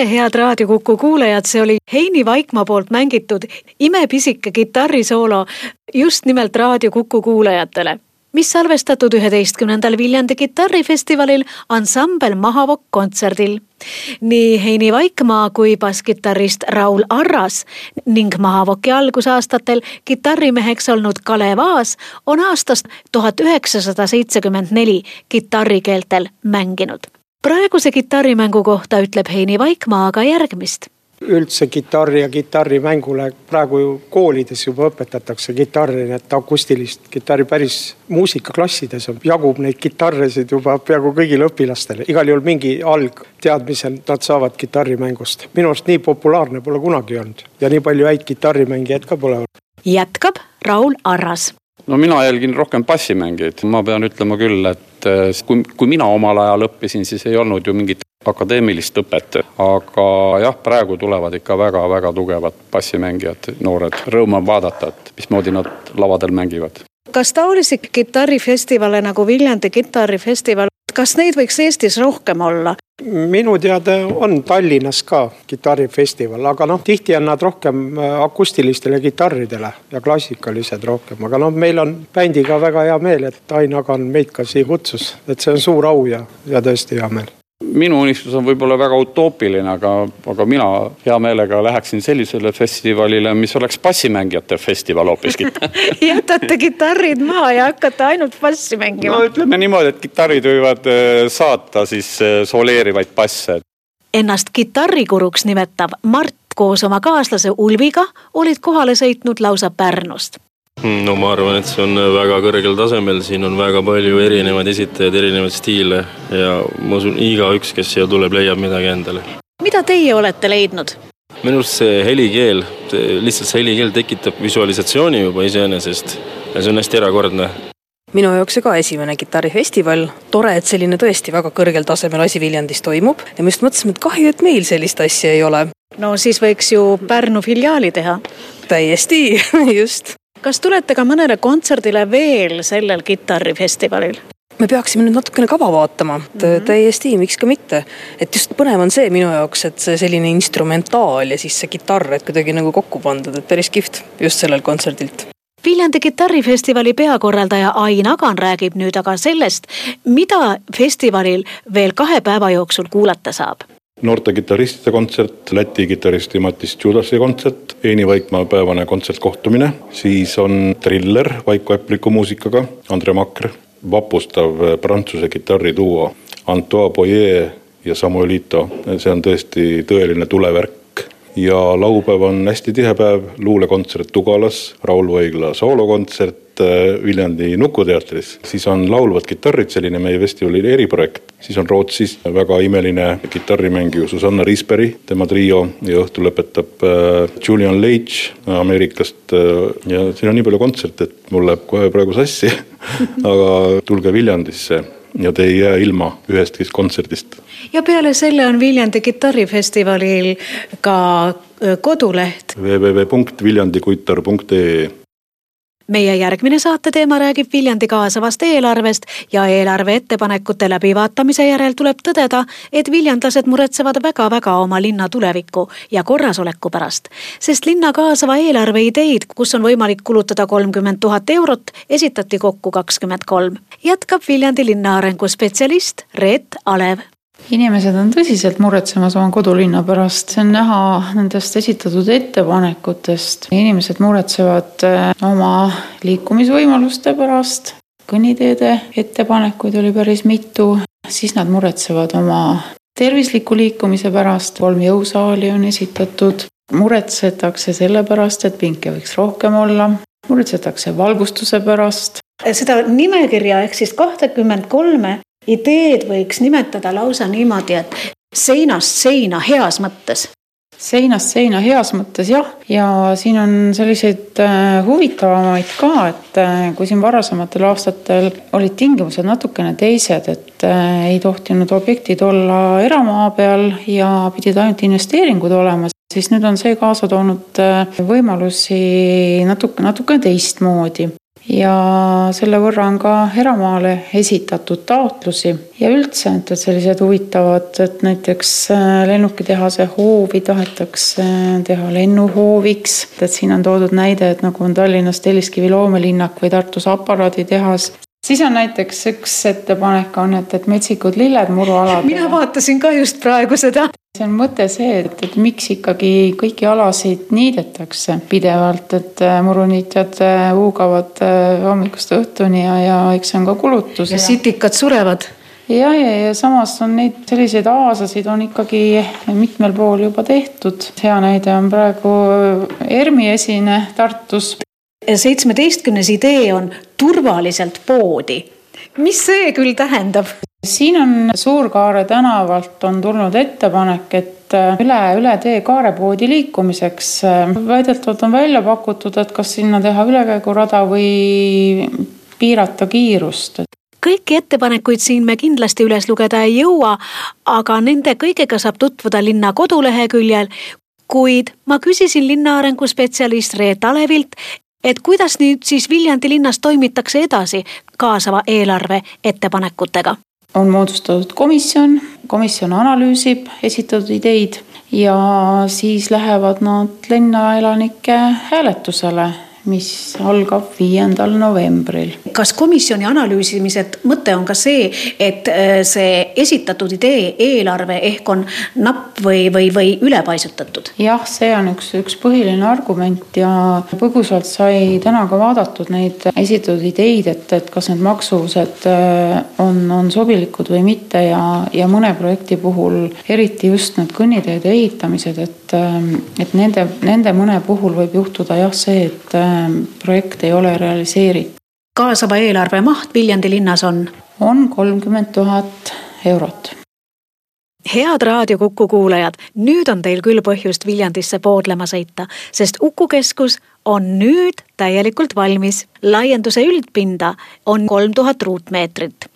tere, head Raadio Kuku kuulajad, see oli Heini Vaikmaa poolt mängitud imepisike kitarrisoolo just nimelt Raadio Kuku kuulajatele mis salvestatud üheteistkümnendal Viljandi kitarrifestivalil ansambel Mahavokk kontserdil. nii Heini Vaikmaa kui basskitarrist Raul Arras ning Mahavoki algusaastatel kitarrimeheks olnud Kalev Aas on aastast tuhat üheksasada seitsekümmend neli kitarrikeeltel mänginud praeguse kitarrimängu kohta ütleb Heini Vaikmaa aga järgmist üldse kitarri ja kitarrimängule praegu ju koolides juba õpetatakse kitarri, nii et akustilist kitarri päris muusikaklassides on, jagub neid kitarresid juba peaaegu kõigile õpilastele, igal juhul mingi algteadmisel nad saavad kitarrimängust. minu arust nii populaarne pole kunagi olnud ja nii palju häid kitarrimängijaid ka pole olnud. jätkab Raul Arras no mina jälgin rohkem bassimängijaid, ma pean ütlema küll, et eh, kui, kui mina omal ajal õppisin, siis ei olnud ju mingit akadeemilist õpet, aga jah, praegu tulevad ikka väga-väga tugevad bassimängijad, noored, rõõm on vaadata, et mismoodi nad lavadel mängivad. kas taolisi kitarrifestivale nagu Viljandi kitarrifestival, kas neid võiks Eestis rohkem olla? Minu teada on Tallinnas ka kitarrifestival, aga noh, tihti on nad rohkem äh, akustilistele kitarridele ja klassikalised rohkem, aga noh, meil on bändiga väga hea meel, et Ain Agan meid ka siia kutsus, et see on suur au ja, ja tõesti hea meel minu unistus on võib-olla väga utoopiline, aga, aga mina hea meelega läheksin sellisele festivalile, mis oleks bassimängijate festival hoopiski jätate kitarrid maha ja hakkate ainult bassi mängima? no ütleme niimoodi, et kitarrid võivad äh, saata siis äh, soleerivaid basse. Ennast kitarrikuruks nimetav Mart koos oma kaaslase Ulviga olid kohale sõitnud lausa Pärnust no ma arvan, et see on väga kõrgel tasemel, siin on väga palju erinevaid esitajaid, erinevaid stiile ja ma usun, igaüks, kes siia tuleb, leiab midagi endale. mida teie olete leidnud? minu arust see helikeel, lihtsalt see helikeel tekitab visualisatsiooni juba iseenesest ja see on hästi erakordne minu jaoks see ka esimene kitarrifestival, tore, et selline tõesti väga kõrgel tasemel asi Viljandis toimub ja me just mõtlesime, et kahju, et meil sellist asja ei ole. no siis võiks ju Pärnu filiaali teha. täiesti, just kas tulete ka mõnele kontserdile veel sellel kitarrifestivalil? me peaksime nüüd natukene kava vaatama mm, -hmm. täiesti, miks ka mitte. et just põnev on see minu jaoks, et see selline instrumentaal ja siis see kitarr, et kuidagi nagu kokku pandud, et päris kihvt just sellel kontserdilt. Viljandi kitarrifestivali peakorraldaja Ain Agan räägib nüüd aga sellest, mida festivalil veel kahe päeva jooksul kuulata saab noorte kitarristide kontsert, Läti kitarristi Matis Tšudasi kontsert, Eini Vaikmaa päevane kontsertkohtumine, siis on Triller Vaiko Äpliku muusikaga, Andre Makr, vapustav prantsuse kitarriduo Antoine Boyer ja Samuelito, see on tõesti tõeline tulevärk. Ja laupäev on hästi tihe päev, luulekontsert Tugalas, Raul Voigla soolokontsert, Äh, Viljandi Nukuteatris, siis on laulvad kitarrid, selline meie festivali eriprojekt, siis on Rootsis väga imeline kitarrimängija Susanna Risperi, tema trio ja õhtul lõpetab äh, Julian Leitch Ameerikast äh, ja siin on nii palju kontserte, et mul läheb kohe praegu sassi. Aga tulge Viljandisse ja te ei jää ilma ühestki kontserdist. ja peale selle on Viljandi kitarrifestivalil ka koduleht. www.viljandikuitar.ee meie järgmine saateteema räägib Viljandi kaasavast eelarvest ja eelarve ettepanekute läbivaatamise järel tuleb tõdeda, et viljandlased muretsevad väga-väga oma linna tuleviku ja korrasoleku pärast. sest linna kaasava eelarve ideid, kus on võimalik kulutada kolmkümmend tuhat eurot, esitati kokku kakskümmend kolm. jätkab Viljandi linna arenguspetsialist Reet Alev inimesed on tõsiselt muretsemas oma kodulinna pärast, see on näha nendest esitatud ettepanekutest. inimesed muretsevad äh, oma liikumisvõimaluste pärast, kõnniteede ettepanekuid oli päris mitu, siis nad muretsevad oma tervisliku liikumise pärast, kolm jõusaali on esitatud, muretsetakse selle pärast, et pinke võiks rohkem olla, muretsetakse valgustuse pärast, seda nimekirja ehk siis kahtekümmend kolme ideed võiks nimetada lausa niimoodi, et seinast seina heas mõttes. Seinast seina heas mõttes jah, ja siin on selliseid äh, huvitavamaid ka, et äh, kui siin varasematel aastatel olid tingimused natukene teised, et äh, ei tohtinud objektid olla eramaa peal ja pidid ainult investeeringud olema, siis nüüd on see kaasa toonud võimalusi natuke, natukene teistmoodi ja selle võrra on ka eramaale esitatud taotlusi. Ja üldse, et, et sellised huvitavad, et näiteks äh, lennukitehase hoovi tahetakse teha lennuhooviks, et siin on toodud näide, et nagu on Tallinnas Telliskivi loomelinnak või Tartus aparaaditehas, siis on näiteks üks ettepanek on, et, et metsikud lilled murualadel. mina vaatasin ka just praegu seda see on mõte see, et, et miks ikkagi kõiki alasid niidetakse pidevalt, et äh, muruniitjad äh, huugavad äh, hommikust õhtuni ja, ja eks see on ka kulutus. ja sitikad surevad ja, ja, ja samas on neid selliseid aasasid on ikkagi mitmel pool juba tehtud. hea näide on praegu ERMi esine Tartus. seitsmeteistkümnes idee on turvaliselt poodi. mis see küll tähendab? Siin on Suur-Kaare tänavalt on tulnud ettepanek, et äh, üle, üle tee Kaarepoodi liikumiseks äh, väidetavalt on välja pakutud, et kas sinna teha ülekäigurada või piirata kiirust kõiki ettepanekuid siin me kindlasti üles lugeda ei jõua, aga nende kõigega saab tutvuda linna koduleheküljel. kuid ma küsisin linnaarengu spetsialist Reet Alevilt, et kuidas nüüd siis Viljandi linnas toimitakse edasi kaasava eelarve ettepanekutega on moodustatud komisjon, komisjon analüüsib esitatud ideid ja siis lähevad nad linnaelanike hääletusele mis algab viiendal novembril. kas komisjoni analüüsimise mõte on ka see, et äh, see esitatud idee, eelarve ehk on napp või, või, või ülepaisutatud? jah, see on üks, üks põhiline argument ja põgusalt sai täna ka vaadatud neid esitatud ideid, et, et kas need maksuvused äh, on, on sobilikud või mitte ja, ja mõne projekti puhul, eriti just need kõnniteede ehitamised, et, äh, et nende, nende mõne puhul võib juhtuda jah, see, et projekt ei ole realiseeritud. kaasava eelarve maht Viljandi linnas on? on kolmkümmend tuhat eurot head Raadio Kuku kuulajad, nüüd on teil küll põhjust Viljandisse poodlema sõita, sest Uku keskus on nüüd täielikult valmis. laienduse üldpinda on kolm tuhat ruutmeetrit.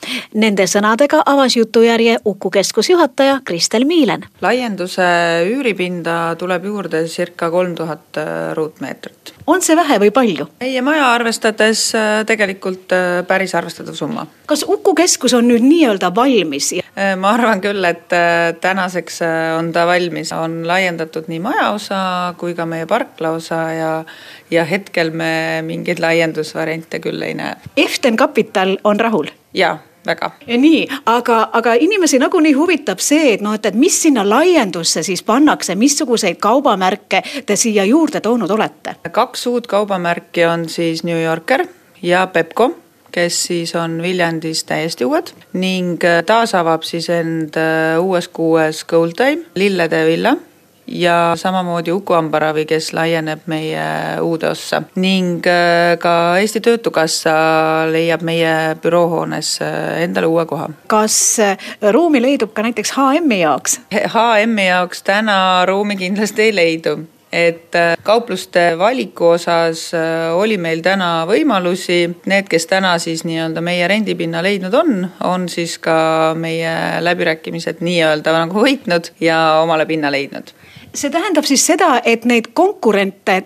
Nende sõnadega avas jutujärje Uku keskusjuhataja Kristel Miilen. laienduse üüripinda tuleb juurde circa kolm tuhat äh, ruutmeetrit. on see vähe või palju? meie maja arvestades äh, tegelikult äh, päris arvestatav summa. kas Uku keskus on nüüd nii-öelda valmis? ma arvan küll, et tänaseks on ta valmis, on laiendatud nii majaosa kui ka meie parklaosa ja ja hetkel me mingeid laiendusvariante küll ei näe. Eften Kapital on rahul? jaa väga. nii, aga, aga inimesi nagunii huvitab see, et noh, et, et mis sinna laiendusse siis pannakse, missuguseid kaubamärke te siia juurde toonud olete? kaks uut kaubamärki on siis New Yorker ja Pepco kes siis on Viljandis täiesti uued ning taas avab siis end äh, uues kuues Gold Time, Lillede villa ja samamoodi Uku Hambaravi, kes laieneb meie uude ossa ning äh, ka Eesti Töötukassa leiab meie büroohoones äh, endale uue koha. kas äh, ruumi leidub ka näiteks HM-i jaoks? HM-i jaoks täna ruumi kindlasti ei leidu et kaupluste valiku osas oli meil täna võimalusi, need, kes täna siis nii-öelda meie rendipinna leidnud on, on siis ka meie läbirääkimised nii-öelda nagu võitnud ja omale pinna leidnud see tähendab siis seda, et neid konkurente,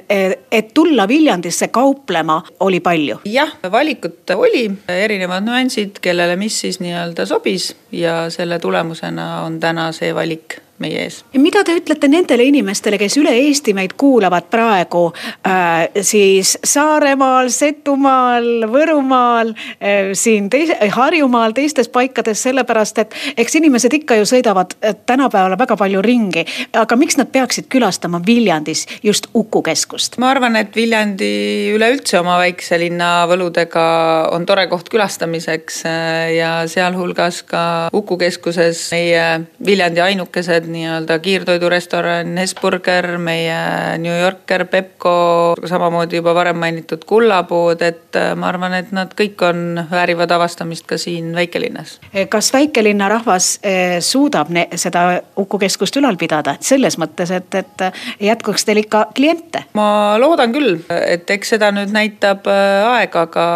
et tulla Viljandisse kauplema, oli palju? jah, valikut oli, erinevad nüansid, kellele mis siis nii-öelda sobis ja selle tulemusena on täna see valik meie ees. mida te ütlete nendele inimestele, kes üle Eesti meid kuulavad praegu äh, siis Saaremaal, Setumaal, Võrumaal äh,, siin teis, Harjumaal, teistes paikades, sellepärast et eks inimesed ikka ju sõidavad äh, tänapäeval väga palju ringi. aga miks nad peaksid külastama Viljandis just Uku keskust? ma arvan, et Viljandi üleüldse oma väikse linna võludega on tore koht külastamiseks äh, ja sealhulgas ka Uku keskuses meie Viljandi ainukesed nii-öelda kiirtoidurestoran Hesburger, meie New Yorker, Pepco, samamoodi juba varem mainitud kullapood, et äh, ma arvan, et nad kõik on, väärivad avastamist ka siin väikelinnas. kas väikelinna rahvas eh, suudab ne, seda Uku keskust ülal pidada selles mõttes, et, et jätkuks teil ikka kliente? ma loodan küll, et eks seda nüüd näitab äh, aeg, aga,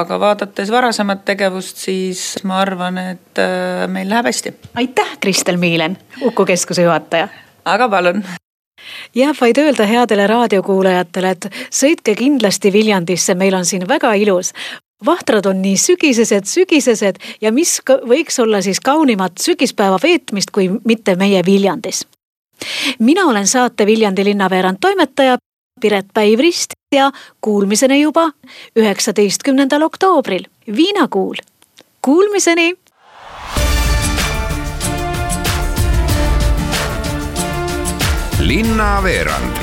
aga vaadates varasemat tegevust, siis ma arvan, et äh, meil läheb hästi. aitäh, Kristel Miilen, Uku keskuse juhataja. aga palun jääb vaid öelda headele raadiokuulajatele, et sõitke kindlasti Viljandisse, meil on siin väga ilus vahtrad on nii sügisesed, sügisesed ja mis võiks olla siis kaunimat sügispäeva veetmist, kui mitte meie Viljandis. mina olen saate Viljandi linnaveerand toimetaja Piret Päivrist ja kuulmiseni juba üheksateistkümnendal oktoobril, Viinakuul. Kuulmiseni. Linnaveerand